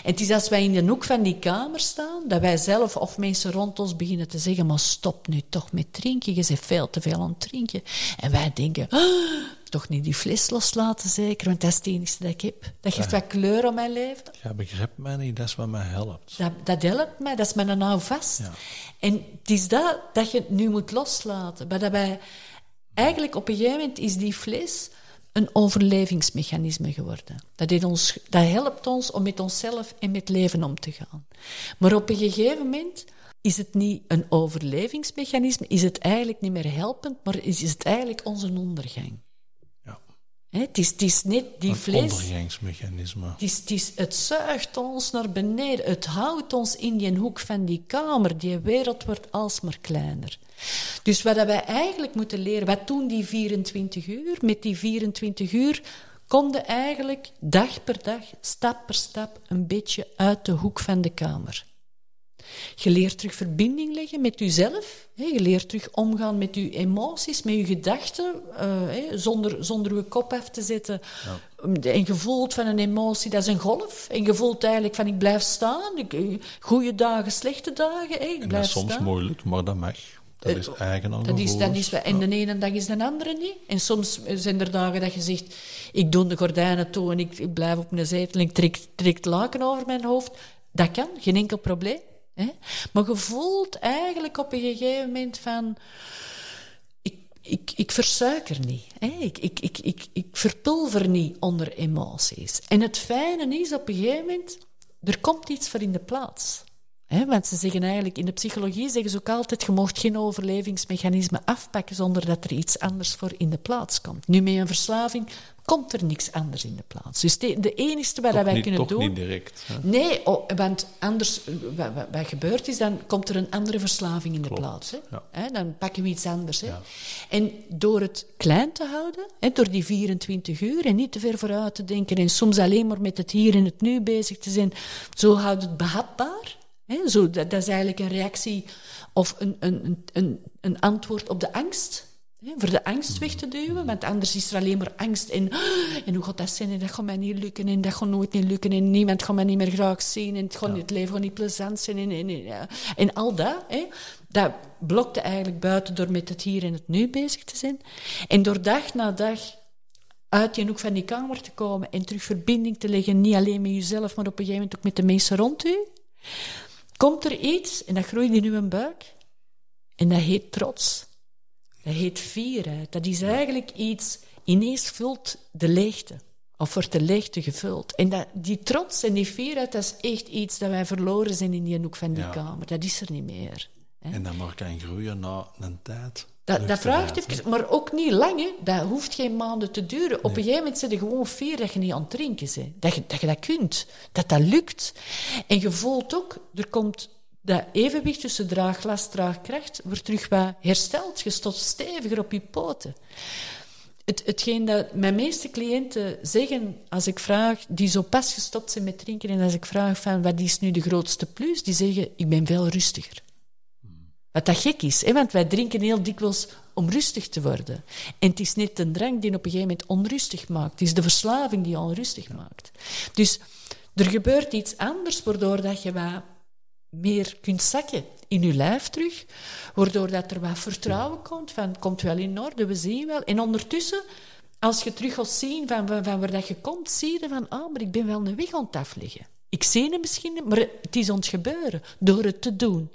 En het is als wij in de hoek van die kamer staan, dat wij zelf of mensen rond ons beginnen te zeggen, maar stop nu toch met drinken, je bent veel te veel aan het drinken. En wij denken, ah, toch niet die fles loslaten zeker, want dat is het enige dat ik heb. Dat geeft wat kleur aan mijn leven. Ja, begrijp mij niet, dat is wat mij helpt. Dat, dat helpt mij, dat is mijn nou vast. Ja. En het is dat dat je nu moet loslaten. Maar dat wij, eigenlijk op een gegeven moment is die fles een overlevingsmechanisme geworden. Dat, ons, dat helpt ons om met onszelf en met leven om te gaan. Maar op een gegeven moment is het niet een overlevingsmechanisme, is het eigenlijk niet meer helpend, maar is het eigenlijk onze ondergang. Het, is, het is net die vlees. ondergangsmechanisme. Het, is, het, is, het zuigt ons naar beneden. Het houdt ons in die hoek van die kamer. Die wereld wordt alsmaar kleiner. Dus wat wij eigenlijk moeten leren, wat doen die 24 uur? Met die 24 uur konden eigenlijk dag per dag, stap per stap, een beetje uit de hoek van de kamer. Je leert terug verbinding leggen met jezelf. Je leert terug omgaan met je emoties, met je gedachten, uh, zonder, zonder je kop af te zetten. Ja. En je voelt van een emotie, dat is een golf. En je voelt eigenlijk van ik blijf staan. Goede dagen, slechte dagen. Ik en blijf dat is soms moeilijk, maar dat mag. Dat is eh, eigen aan dat is, dat is, En de ene dag is de andere niet. En soms zijn er dagen dat je zegt, ik doe de gordijnen toe en ik, blijf op mijn zetel en ik trek, trek het laken over mijn hoofd. Dat kan, geen enkel probleem. Maar je voelt eigenlijk op een gegeven moment van... Ik, ik, ik versuiker niet. Hè? Ik, ik, ik, ik, ik verpulver niet onder emoties. En het fijne is op een gegeven moment... Er komt iets voor in de plaats. Want ze zeggen eigenlijk, in de psychologie zeggen ze ook altijd, je mocht geen overlevingsmechanisme afpakken zonder dat er iets anders voor in de plaats komt. Nu, met een verslaving komt er niks anders in de plaats. Dus de, de enige wat wij niet, kunnen toch doen... niet direct. Hè? Nee, oh, want anders, wat, wat, wat gebeurt is, dan komt er een andere verslaving in de Klopt, plaats. Hè? ja. Dan pakken we iets anders. Hè? Ja. En door het klein te houden, door die 24 uur en niet te ver vooruit te denken en soms alleen maar met het hier en het nu bezig te zijn, zo houdt het behapbaar. Zo, dat, dat is eigenlijk een reactie of een, een, een, een, antwoord op de angst. Voor de angst weg te duwen, want anders is er alleen maar angst en, en hoe gaat dat zijn en dat gaat mij niet lukken en dat gaat nooit niet lukken en niemand gaat mij niet meer graag zien en het, gaat, het leven gaat niet plezant zijn en, en, en, ja. en al dat, dat blokte eigenlijk buiten door met het hier en het nu bezig te zijn. En door dag na dag uit je hoek van die kamer te komen en terug verbinding te leggen, niet alleen met jezelf, maar op een gegeven moment ook met de mensen rond u, komt er iets en dat groeit in uw buik en dat heet trots. Dat heet fierheid. Dat is eigenlijk iets, ineens vult de leegte. Of wordt de leegte gevuld. En dat, die trots en die fierheid, dat is echt iets dat wij verloren zijn in die hoek van die Ja. kamer. Dat is er niet meer. hè. En dat maar kan groeien na een tijd. Dat, dat vraagt even, maar ook niet lang. Hè. Dat hoeft geen maanden te duren. Op een gegeven moment zit je gewoon fier dat je niet aan het drinken bent. Dat je, dat je dat kunt. Dat dat lukt. En je voelt ook, er komt dat evenwicht tussen draaglast, draagkracht, wordt terug wat hersteld. Je staat steviger op je poten. Het, hetgeen dat mijn meeste cliënten zeggen als ik vraag, die zo pas gestopt zijn met drinken, en als ik vraag van wat is nu de grootste plus, die zeggen, ik ben veel rustiger. Wat dat gek is, hè? want wij drinken heel dikwijls om rustig te worden. En het is net de drank die op een gegeven moment onrustig maakt. Het is de verslaving die onrustig maakt. Dus er gebeurt iets anders, waardoor dat je wat meer kunt zakken in je lijf terug, waardoor dat er wat vertrouwen komt, van het komt wel in orde, we zien wel. En ondertussen, als je terug gaat zien van, van, van waar dat je komt, zie je van, ah, maar ik ben wel een weg aan het afleggen. Ik zie het misschien, maar het is het gebeuren, door het te doen.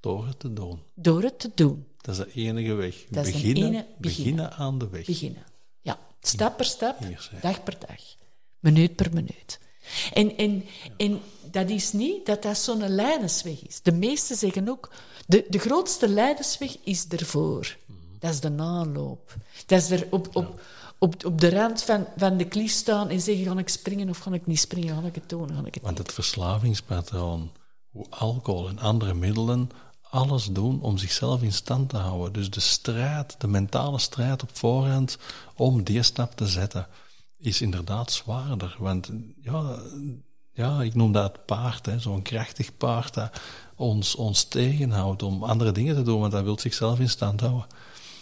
Door het te doen. Door het te doen. Dat is de enige weg. Dat beginnen, ene- beginnen. beginnen aan de weg. beginnen. Ja, stap per stap, dag per dag, minuut per minuut. En, en, en dat is niet dat dat zo'n leidersweg is. De meesten zeggen ook, de, de grootste leidersweg is ervoor. Dat is de aanloop. Dat is er op, op, op, op de rand van, van de klief staan en zeggen, ga ik springen of ga ik niet springen? Ga ik het doen? Ga ik het Want het verslavingspatroon, hoe alcohol en andere middelen alles doen om zichzelf in stand te houden. Dus de strijd, de mentale strijd op voorhand om die stap te zetten, is inderdaad zwaarder. Want ja, ja ik noem dat paard, zo'n krachtig paard dat ons, ons tegenhoudt om andere dingen te doen, want dat wil zichzelf in stand houden.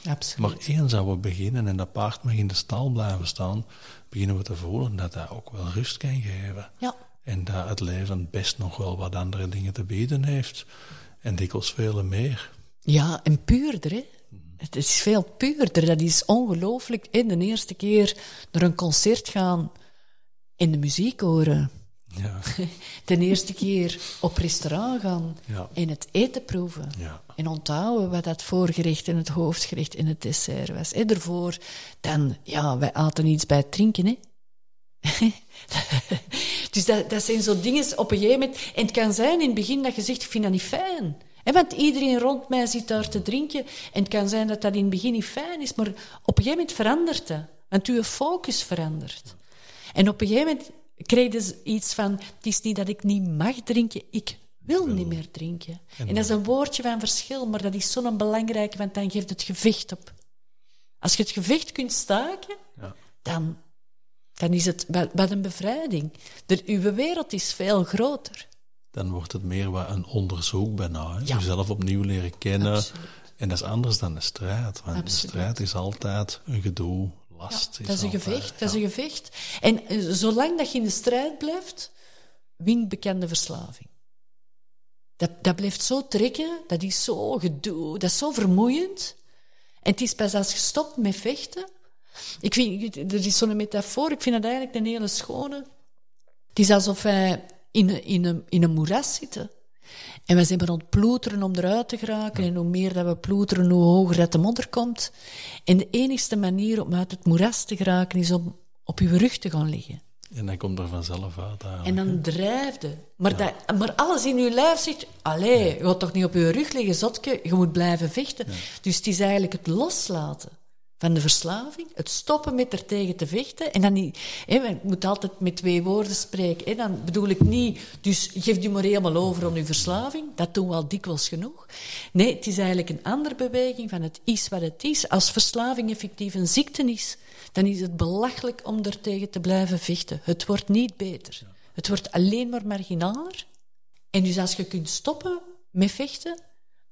Absoluut. Maar eens dat we beginnen en dat paard mag in de stal blijven staan, beginnen we te voelen dat dat ook wel rust kan geven. Ja. En dat het leven best nog wel wat andere dingen te bieden heeft. En dikwijls vele meer. Ja, en puurder, hè. Het is veel puurder. Dat is ongelooflijk. En de eerste keer naar een concert gaan en de muziek horen. Ja, De eerste keer op restaurant gaan Ja. en het eten proeven. ja. En onthouden wat dat voorgerecht en het hoofdgerecht en het dessert was. En daarvoor, dan, ja, wij aten iets bij het drinken, hè. dus dat, dat zijn zo dingen op een gegeven moment. En het kan zijn in het begin dat je zegt, ik vind dat niet fijn. Hè, want iedereen rond mij zit daar te drinken. En het kan zijn dat dat in het begin niet fijn is, maar op een gegeven moment verandert dat. Want uw focus verandert. En op een gegeven moment krijg je iets van, het is niet dat ik niet mag drinken, ik wil niet meer drinken. En dat is een woordje van verschil, maar dat is zo'n belangrijk, want dan geeft het gevecht op. Als je het gevecht kunt staken, Ja. dan, dan is het wat, een bevrijding. De, uw wereld is veel groter. Dan wordt het meer wat een onderzoek bijna. Ja. Jezelf opnieuw leren kennen. Absoluut. En dat is anders dan de strijd. Want Absoluut. de strijd is altijd een gedoe, last. dat is een gevecht, dat is ja. een gevecht. En eh, zolang dat je in de strijd blijft, wint bekende verslaving. Dat, dat blijft zo trekken, dat is zo gedoe, dat is zo vermoeiend. En het is pas als je stopt met vechten. Ik vind, er is zo'n metafoor, ik vind het eigenlijk een hele schone. Het is alsof wij in, een- in, een, in een moeras zitten. En we zijn maar aan het ploeteren om eruit te geraken. En hoe meer dat we ploeteren, hoe hoger dat de modder komt. En de enigste manier om uit het moeras te geraken is om op je rug te gaan liggen. En dan komt er vanzelf uit. En dan drijfde. Maar, dat, maar alles in je lijf zegt, allee, je gaat toch niet op je rug liggen, zotke, je moet blijven vechten. Dus het is eigenlijk het loslaten van de verslaving, het stoppen met er tegen te vechten. En dan niet, hè, ik moet altijd met twee woorden spreken. Hè, dan bedoel ik niet, dus geef je maar helemaal over aan je verslaving. Dat doen we al dikwijls genoeg. Nee, het is eigenlijk een andere beweging van het is wat het is. Als verslaving effectief een ziekte is, dan is het belachelijk om er tegen te blijven vechten. Het wordt niet beter. Het wordt alleen maar marginaler. En dus als je kunt stoppen met vechten,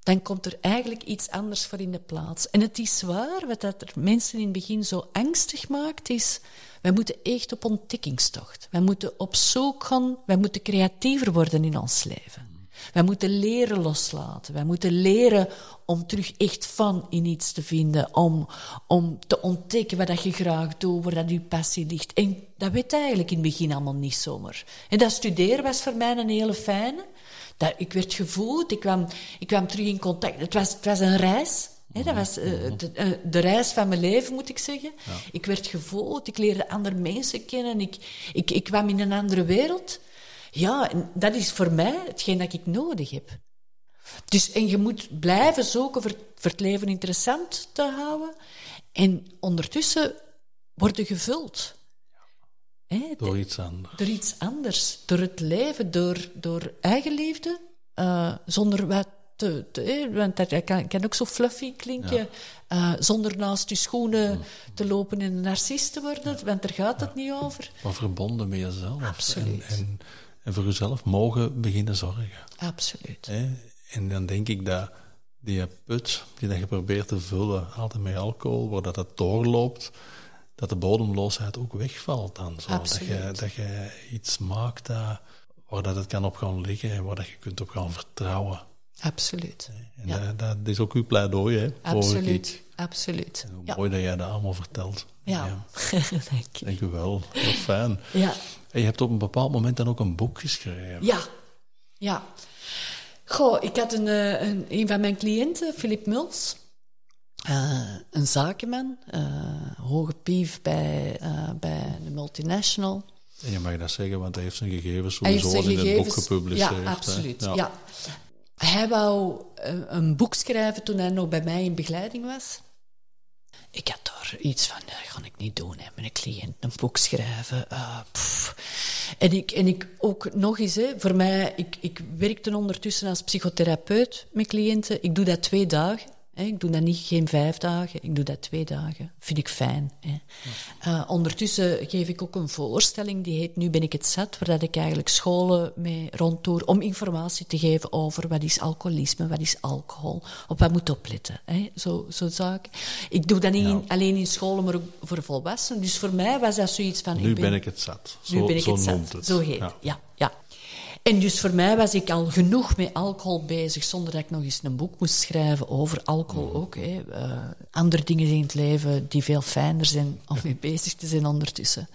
dan komt er eigenlijk iets anders voor in de plaats. En het is waar, wat dat er mensen in het begin zo angstig maakt, is... Wij moeten echt op ontdekkingstocht. Wij moeten op zoek gaan, wij moeten creatiever worden in ons leven. Wij moeten leren loslaten. Wij moeten leren om terug echt van in iets te vinden. Om, om te ontdekken wat je graag doet, waar dat je passie ligt. En dat weet eigenlijk in het begin allemaal niet zomaar. En dat studeren was voor mij een hele fijne. Dat, ik werd gevoed, ik kwam, ik kwam terug in contact. Het was, het was een reis. Hè, dat was uh, de, uh, de, reis van mijn leven, moet ik zeggen. Ja. Ik werd gevoed, ik leerde andere mensen kennen, ik, ik, ik kwam in een andere wereld. Ja, en dat is voor mij hetgeen dat ik nodig heb. Dus, en je moet blijven zoeken voor, voor het leven interessant te houden. En ondertussen worden gevuld. Door iets anders. Door iets anders. Door het leven, door, door eigenliefde, uh, zonder wat te, te, want dat kan, kan, ook zo fluffy klinken. Ja. Uh, zonder naast je schoenen te lopen en een narcist te worden, ja. want daar gaat het niet over. Maar verbonden met jezelf. Absoluut. En, en, en, voor jezelf mogen beginnen zorgen. Absoluut. En dan denk ik dat die put die dat je probeert te vullen, altijd met alcohol, waar dat het doorloopt, dat de bodemloosheid ook wegvalt dan. Zo. Dat, je, dat je iets maakt dat, waar dat het kan op gaan liggen en waar dat je kunt op gaan vertrouwen. Absoluut. En ja. dat, dat, is ook uw pleidooi, hè? Absoluut, absoluut. Ja. Mooi dat jij dat allemaal vertelt. Ja, ja. dank je. Dank je wel, heel fijn. Ja. En je hebt op een bepaald moment dan ook een boek geschreven. Ja, ja. Goh, ik had een, een, een van mijn cliënten, Philip Muls, uh, een zakenman, uh, hoge pief bij, uh, bij de multinational. En je mag dat zeggen, want hij heeft zijn gegevens sowieso zijn in gegevens, het boek gepubliceerd. Ja, absoluut. Ja. ja. Hij wou een boek schrijven toen hij nog bij mij in begeleiding was. Ik had daar iets van, dat ga ik niet doen, hè, met een cliënt een boek schrijven. Uh, en, ik, en ik ook nog eens, hè, voor mij, ik, ik werkte ondertussen als psychotherapeut met cliënten. Ik doe dat twee dagen. Ik doe dat niet geen vijf dagen, ik doe dat twee dagen. Vind ik fijn. Hè. Uh, ondertussen geef ik ook een voorstelling, die heet Nu ben ik het zat, waar dat ik eigenlijk scholen mee rondtoer om informatie te geven over wat is alcoholisme, wat is alcohol, op wat moet opletten. Hè. Zo, zo zaken. Ik doe dat niet Ja. in- alleen in scholen, maar ook voor volwassenen. Dus voor mij was dat zoiets van... Nu ik ben ik het zat. Zo, nu ben ik zo het zat. het. Zo heet. Ja, ja. En dus voor mij was ik al genoeg met alcohol bezig, zonder dat ik nog eens een boek moest schrijven over alcohol Mm. ook. Hè. Eh, andere dingen in het leven die veel fijner zijn om mee bezig te zijn ondertussen.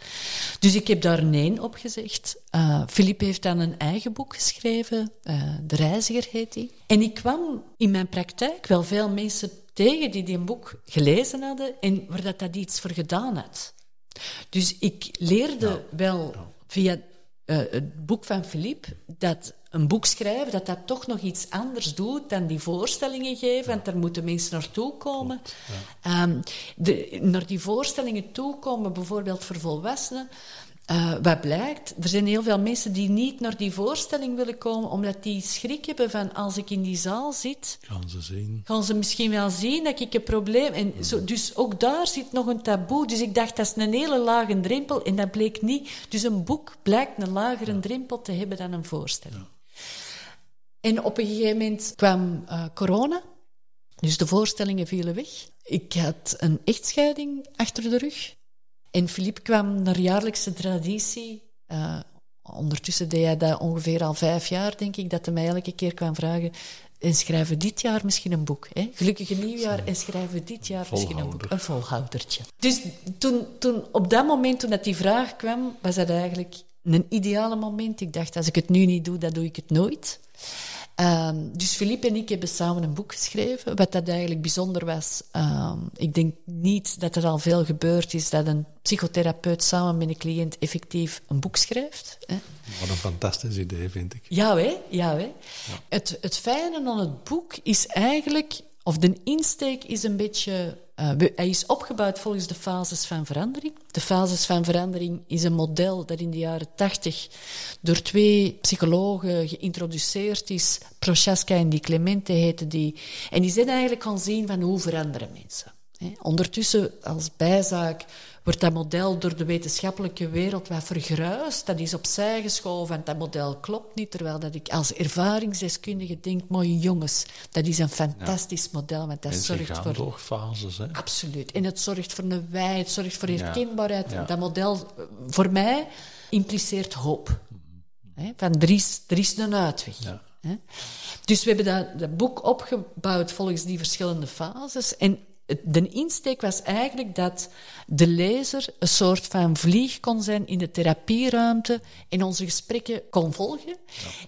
Dus ik heb daar nee op gezegd. Eh Philippe heeft dan een eigen boek geschreven, eh, De Reiziger heet die. En ik kwam in mijn praktijk wel veel mensen tegen die die een boek gelezen hadden en waar dat, dat iets voor gedaan had. Dus ik leerde wel via eh, het boek van Philippe dat een boek schrijven, dat dat toch nog iets anders doet dan die voorstellingen geven, want daar moeten mensen naartoe komen. Ehm, de, naar die voorstellingen toe komen, bijvoorbeeld voor volwassenen. Eh, wat blijkt, er zijn heel veel mensen die niet naar die voorstelling willen komen, omdat die schrik hebben van als ik in die zaal zit, Gaan ze zien. gaan ze misschien wel zien dat ik een probleem... En zo, dus ook daar zit nog een taboe. Dus ik dacht, dat is een hele lage drempel. En dat bleek niet. Dus een boek blijkt een lagere drempel te hebben dan een voorstelling. En op een gegeven moment kwam eh, corona. Dus de voorstellingen vielen weg. Ik had een echtscheiding achter de rug. En Philippe kwam naar jaarlijkse traditie. eh, ondertussen deed hij dat ongeveer al vijf jaar, denk ik, dat hij mij elke keer kwam vragen. En schrijven we dit jaar misschien een boek. Hè? Gelukkig een nieuwjaar en schrijven we dit jaar misschien een boek. Een volhoudertje. Dus toen, toen, op dat moment, toen dat die vraag kwam, was dat eigenlijk een ideale moment. Ik dacht, als ik het nu niet doe, dan doe ik het nooit. Um, dus Philippe en ik hebben samen een boek geschreven. Wat dat eigenlijk bijzonder was. Um, ik denk niet dat er al veel gebeurd is dat een psychotherapeut samen met een cliënt effectief een boek schrijft. Hè. Wat een fantastisch idee, vind ik. Ja, hè? Ja, hè? Ja. Het, het fijne aan het boek is eigenlijk of de insteek is een beetje. Uh, hij is opgebouwd volgens de fases van verandering. De fases van verandering is een model dat in de jaren tachtig door twee psychologen geïntroduceerd is. Prochaska en Di Clemente heten die. En die zijn eigenlijk gaan zien van hoe veranderen mensen. Ondertussen, als bijzaak, wordt dat model door de wetenschappelijke wereld wat vergruist. Dat is opzij geschoven en dat model klopt niet. Terwijl dat ik als ervaringsdeskundige denk, mooie jongens, dat is een fantastisch model. Want dat Mensen zorgt voor... door fases, hè? Absoluut. En het zorgt voor een wij, het zorgt voor herkenbaarheid. Dat model, voor mij, impliceert hoop. Van er is, er is een uitweg. Dus we hebben dat, dat boek opgebouwd volgens die verschillende fases. En de insteek was eigenlijk dat de lezer een soort van vlieg kon zijn in de therapieruimte en onze gesprekken kon volgen.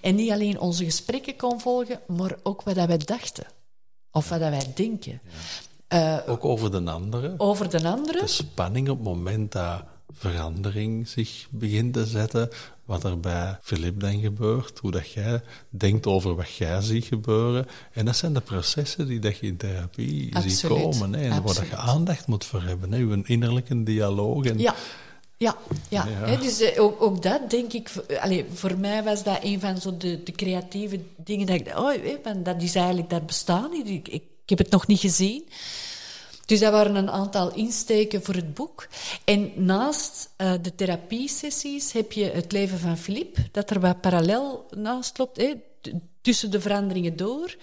En niet alleen onze gesprekken kon volgen, maar ook wat wij dachten. Of wat wij denken. Ja. Uh, ook over de andere. Over de andere. De spanning op het moment dat verandering zich begint te zetten. Wat er bij Filip dan gebeurt, hoe dat jij denkt over wat jij ziet gebeuren. En dat zijn de processen die dat je in therapie Absoluut. ziet komen. Hè, en waar dat je aandacht moet voor hebben. Hè, een innerlijke dialoog. En ja. Ja, ja. ja. dus uh, ook, ook, dat denk ik. Allez, voor mij was dat een van zo de, de creatieve dingen. Dat ik oh, dat is eigenlijk, dat bestaat niet. Ik, ik, ik heb het nog niet gezien. Dus dat waren een aantal insteken voor het boek. En naast uh, de therapiesessies heb je het leven van Philippe, dat er wat parallel naast loopt, hè, tussen de veranderingen door.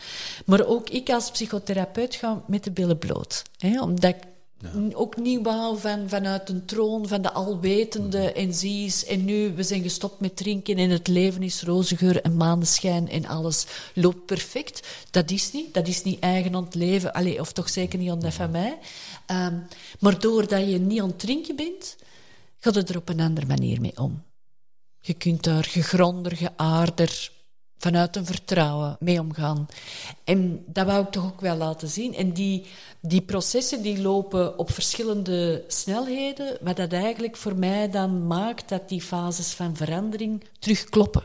Maar ook ik als psychotherapeut ga met de billen bloot. Hè, omdat ik ja. Ook niet wou van, vanuit een troon van de alwetende mm. en zie en nu we zijn gestopt met drinken en het leven is roze geur en maneschijn en alles loopt perfect. Dat is niet. Dat is niet eigen aan het leven. Allee, of toch zeker niet aan dat van mij. Um, maar doordat je niet aan het drinken bent, gaat het er op een andere manier mee om. Je kunt daar gegronder, geaarder, vanuit een vertrouwen mee omgaan. En dat wou ik toch ook wel laten zien. En die, die processen die lopen op verschillende snelheden, wat dat eigenlijk voor mij dan maakt dat die fases van verandering terugkloppen.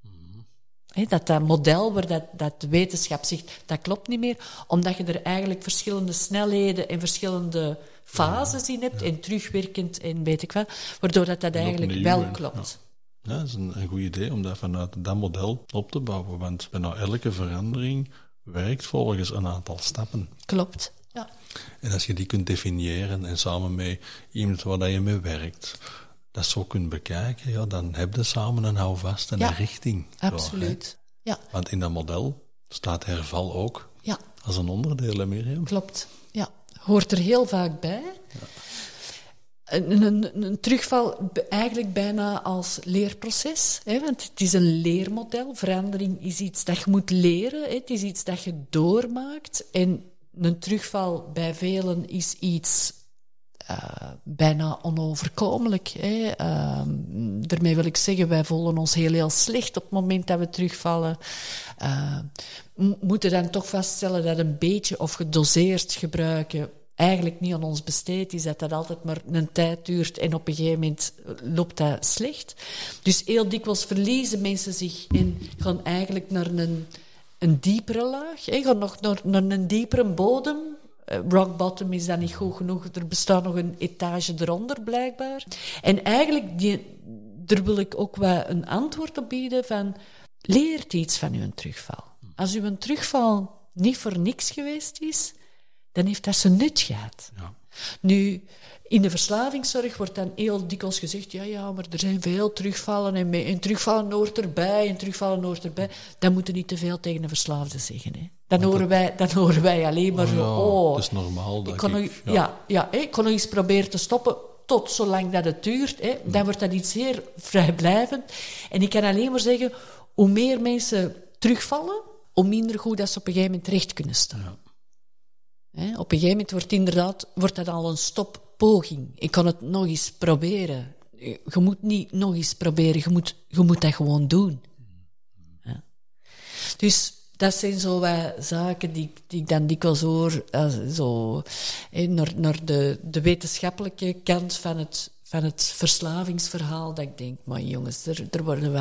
Mm. dat dat model waar dat, dat wetenschap zegt, dat klopt niet meer, omdat je er eigenlijk verschillende snelheden en verschillende fases in hebt, en terugwerkend en weet ik wat, waardoor dat, dat eigenlijk wel klopt. Ja, dat is een, een goed idee om dat vanuit dat model op te bouwen. Want bijna elke verandering werkt volgens een aantal stappen. Klopt, ja. En als je die kunt definiëren en samen met iemand waar je mee werkt, dat zo kunt bekijken, ja, dan heb je samen een houvast en een richting. Absoluut, ja. Want in dat model staat herval ook ja. als een onderdeel, Mirjam. Klopt, ja. Hoort er heel vaak bij. Ja een, een, terugval eigenlijk bijna als leerproces. Hè, want het is een leermodel. Verandering is iets dat je moet leren. Hè, het is iets dat je doormaakt. En een terugval bij velen is iets uh, bijna onoverkomelijk. Hè. Uh, daarmee wil ik zeggen, wij voelen ons heel, heel slecht op het moment dat we terugvallen. Uh, moeten dan toch vaststellen dat een beetje of gedoseerd gebruiken eigenlijk niet aan ons besteed is, dat dat altijd maar een tijd duurt en op een gegeven moment loopt dat slecht. Dus heel dikwijls verliezen mensen zich en gaan eigenlijk naar een, een diepere laag, gaan nog naar, naar een diepere bodem. Uh, rock bottom is dan niet goed genoeg, er bestaat nog een etage eronder blijkbaar. En eigenlijk, die, daar wil ik ook wel een antwoord op bieden van, leert iets van uw terugval. Als uw terugval niet voor niks geweest is, dan heeft dat zijn nut gehad. Ja. Nu, in de verslavingszorg wordt dan heel dikwijls gezegd, ja, ja, maar er zijn veel terugvallen en, en terugvallen hoort erbij en terugvallen hoort erbij. Dan moeten niet te veel tegen de verslaafde zeggen. Hè. Dan, horen wij, dan horen wij alleen maar oh, zo, oh, dat is normaal. Ik kon, nog, ja. Ja, ik kon nog eens proberen te stoppen tot zolang dat het duurt. Hè. Dan wordt dat iets zeer vrijblijvend. En ik kan alleen maar zeggen, hoe meer mensen terugvallen, hoe minder goed dat ze op een gegeven moment terecht kunnen staan. Ja. Op een gegeven moment wordt, inderdaad, wordt dat al een stoppoging. Ik kan het nog eens proberen. Je moet niet nog eens proberen, je moet, je moet dat gewoon doen. Dus dat zijn zo wat zaken die, die ik dan dikwijls hoor, zo, naar, naar de, de wetenschappelijke kant van het, van het verslavingsverhaal, dat ik denk, maar jongens, er, er worden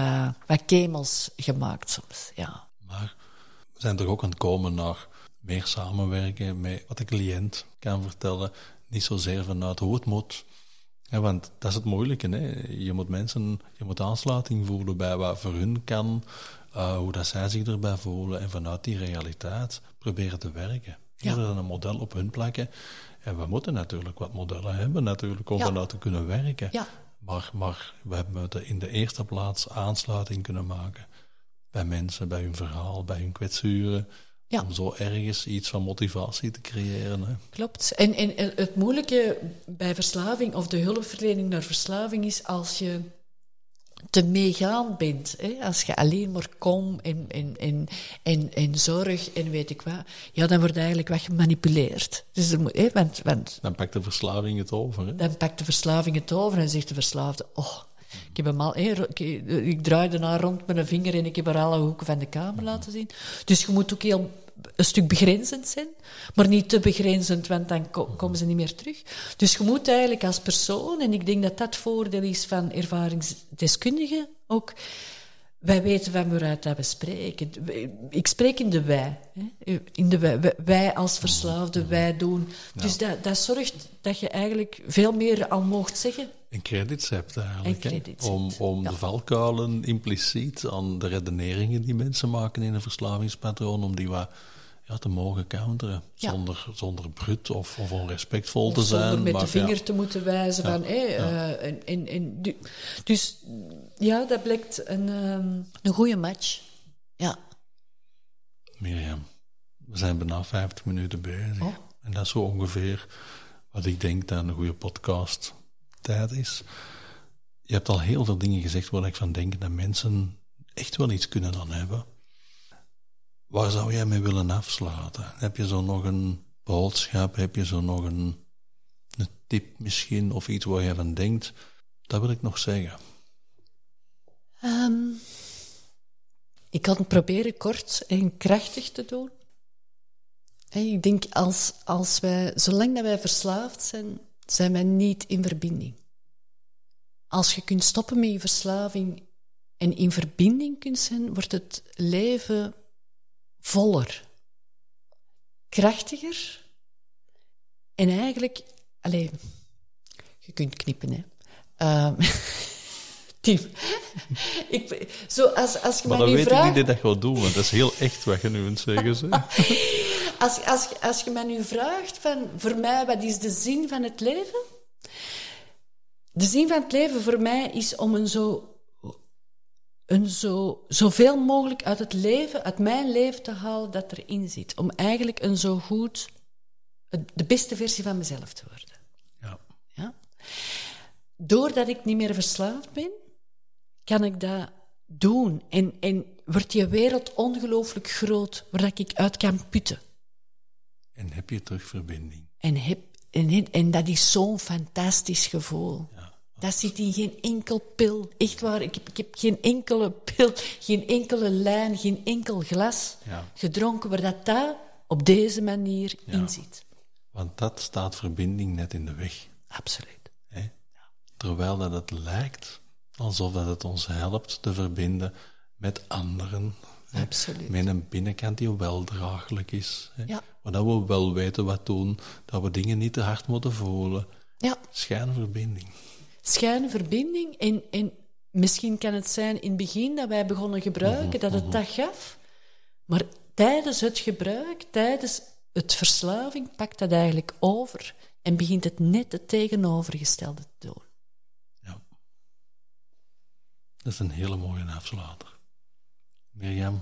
wat kemels gemaakt soms, ja. Maar we zijn toch ook aan het komen naar meer samenwerken met wat de cliënt kan vertellen, niet zozeer vanuit hoe het moet, ja, want dat is het moeilijke. Hè? Je moet mensen, je moet aansluiting voelen bij wat voor hun kan, uh, hoe dat zij zich erbij voelen en vanuit die realiteit proberen te werken. Eerder dan een model op hun plakken. En we moeten natuurlijk wat modellen hebben natuurlijk om ja. vanuit te kunnen werken. Ja. Maar, maar we hebben in de eerste plaats aansluiting kunnen maken bij mensen, bij hun verhaal, bij hun kwetsuren. Ja. Om zo ergens iets van motivatie te creëren. Hè. Klopt. En, en, en het moeilijke bij verslaving of de hulpverlening naar verslaving is als je te meegaan bent. Hè? Als je alleen maar kom en, en, en, en, en zorg en weet ik wat, ja, dan wordt eigenlijk wat gemanipuleerd. Dus er moet, hè, want, want, dan pakt de verslaving het over. Hè? Dan pakt de verslaving het over en zegt de verslaafde, oh, ik heb hem al, ik, ik draaide rond met een vinger en ik heb er alle hoeken van de kamer laten zien. Dus je moet ook heel een stuk begrenzend zijn, maar niet te begrenzend, want dan komen ze niet meer terug. Dus je moet eigenlijk als persoon, en ik denk dat dat voordeel is van ervaringsdeskundigen ook, wij weten van waaruit dat we spreken. Ik spreek in de wij. In de wij, wij als verslaafden, wij doen. Dus dat, dat zorgt dat je eigenlijk veel meer al mocht zeggen. En credits hebt eigenlijk. Om, om de valkuilen impliciet aan de redeneringen die mensen maken in een verslavingspatroon, om die wat ja, te mogen counteren. Zonder, zonder brut of, of onrespectvol te zijn. Zonder met de vinger te moeten wijzen van... Hey, uh, en, en, en, dus ja, dat blijkt een, um, een goede match. Ja. Mirjam, we zijn bijna 50 minuten bezig. Oh. En dat is zo ongeveer wat ik denk dat een goede podcast tijd is. Je hebt al heel veel dingen gezegd waar ik van denk dat mensen echt wel iets kunnen aan hebben. Waar zou jij mee willen afsluiten? Heb je zo nog een boodschap? Heb je zo nog een, een tip misschien? Of iets waar je van denkt? Dat wil ik nog zeggen. Um, ik kan proberen kort en krachtig te doen. Ik denk, als, als wij, zolang dat wij verslaafd zijn, zijn wij niet in verbinding. Als je kunt stoppen met je verslaving en in verbinding kunt zijn, wordt het leven voller, krachtiger en eigenlijk, alleen, je kunt knippen, hè. Tim, ik, zo als, als je maar dan weet vraagt... ik niet dat je gaat doen, want dat is heel echt wat je nu aan zeggen ze. als, als, als je mij nu vraagt van, voor mij, wat is de zin van het leven? De zin van het leven voor mij is om een zo een zo, zoveel mogelijk uit het leven, uit mijn leven te halen dat erin zit. Om eigenlijk een zo goed, de beste versie van mezelf te worden. Ja. ja? Doordat ik niet meer verslaafd ben, kan ik dat doen. En, en wordt die wereld ongelooflijk groot, waar ik uit kan putten. En heb je terug verbinding. En, heb, en, en dat is zo'n fantastisch gevoel. Ja. Dat zit in geen enkel pil. Echt waar, ik heb, ik heb geen enkele pil, geen enkele lijn, geen enkel glas gedronken waar dat daar op deze manier in zit. Want dat staat verbinding net in de weg. Absoluut. Terwijl dat het lijkt alsof dat het ons helpt te verbinden met anderen. Absoluut. Met een binnenkant die wel draaglijk is. Hè? Ja. Maar dat we wel weten wat doen, dat we dingen niet te hard moeten voelen. Ja. Schijnverbinding schijnverbinding. En, en misschien kan het zijn in het begin dat wij begonnen gebruiken, mhm, dat het mhm. dat gaf. Maar tijdens het gebruik, tijdens het verslaving, pakt dat eigenlijk over en begint het net het tegenovergestelde te doen. Ja. Dat is een hele mooie afsluiter. Mirjam,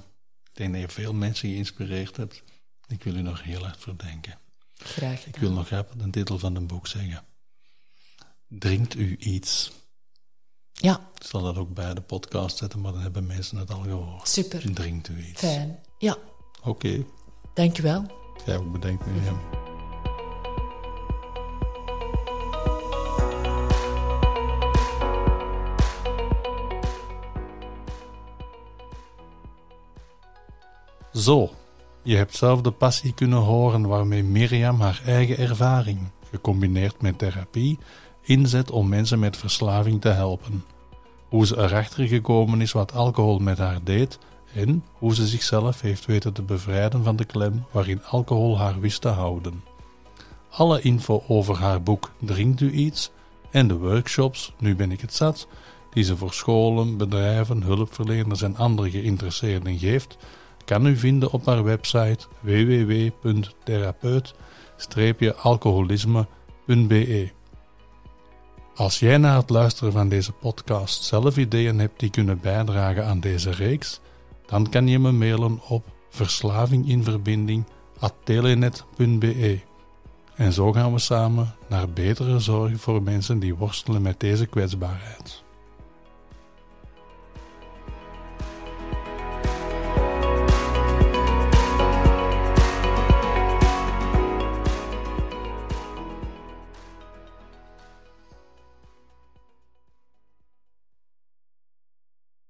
ik denk dat je veel mensen geïnspireerd hebt. Ik wil u nog heel erg verdenken. Graag gedaan. Ik wil nog even de titel van het boek zeggen. Drinkt u iets? Ja. Ik zal dat ook bij de podcast zetten, maar dan hebben mensen het al gehoord. Super. Drinkt u iets? Fijn. Ja. Oké. Okay. Dankjewel. Jij ook bedankt, Mirjam. Zo, je hebt zelf de passie kunnen horen waarmee Mirjam haar eigen ervaring, gecombineerd met therapie, inzet om mensen met verslaving te helpen. Hoe ze erachter gekomen is wat alcohol met haar deed en hoe ze zichzelf heeft weten te bevrijden van de klem waarin alcohol haar wist te houden. Alle info over haar boek Drinkt u iets en de workshops Nu ben ik het zat, die ze voor scholen, bedrijven, hulpverleners en andere geïnteresseerden geeft, kan u vinden op haar website www.therapeut-alcoholisme.be. Als jij na het luisteren van deze podcast zelf ideeën hebt die kunnen bijdragen aan deze reeks, dan kan je me mailen op verslavinginverbinding.telenet.be. En zo gaan we samen naar betere zorg voor mensen die worstelen met deze kwetsbaarheid.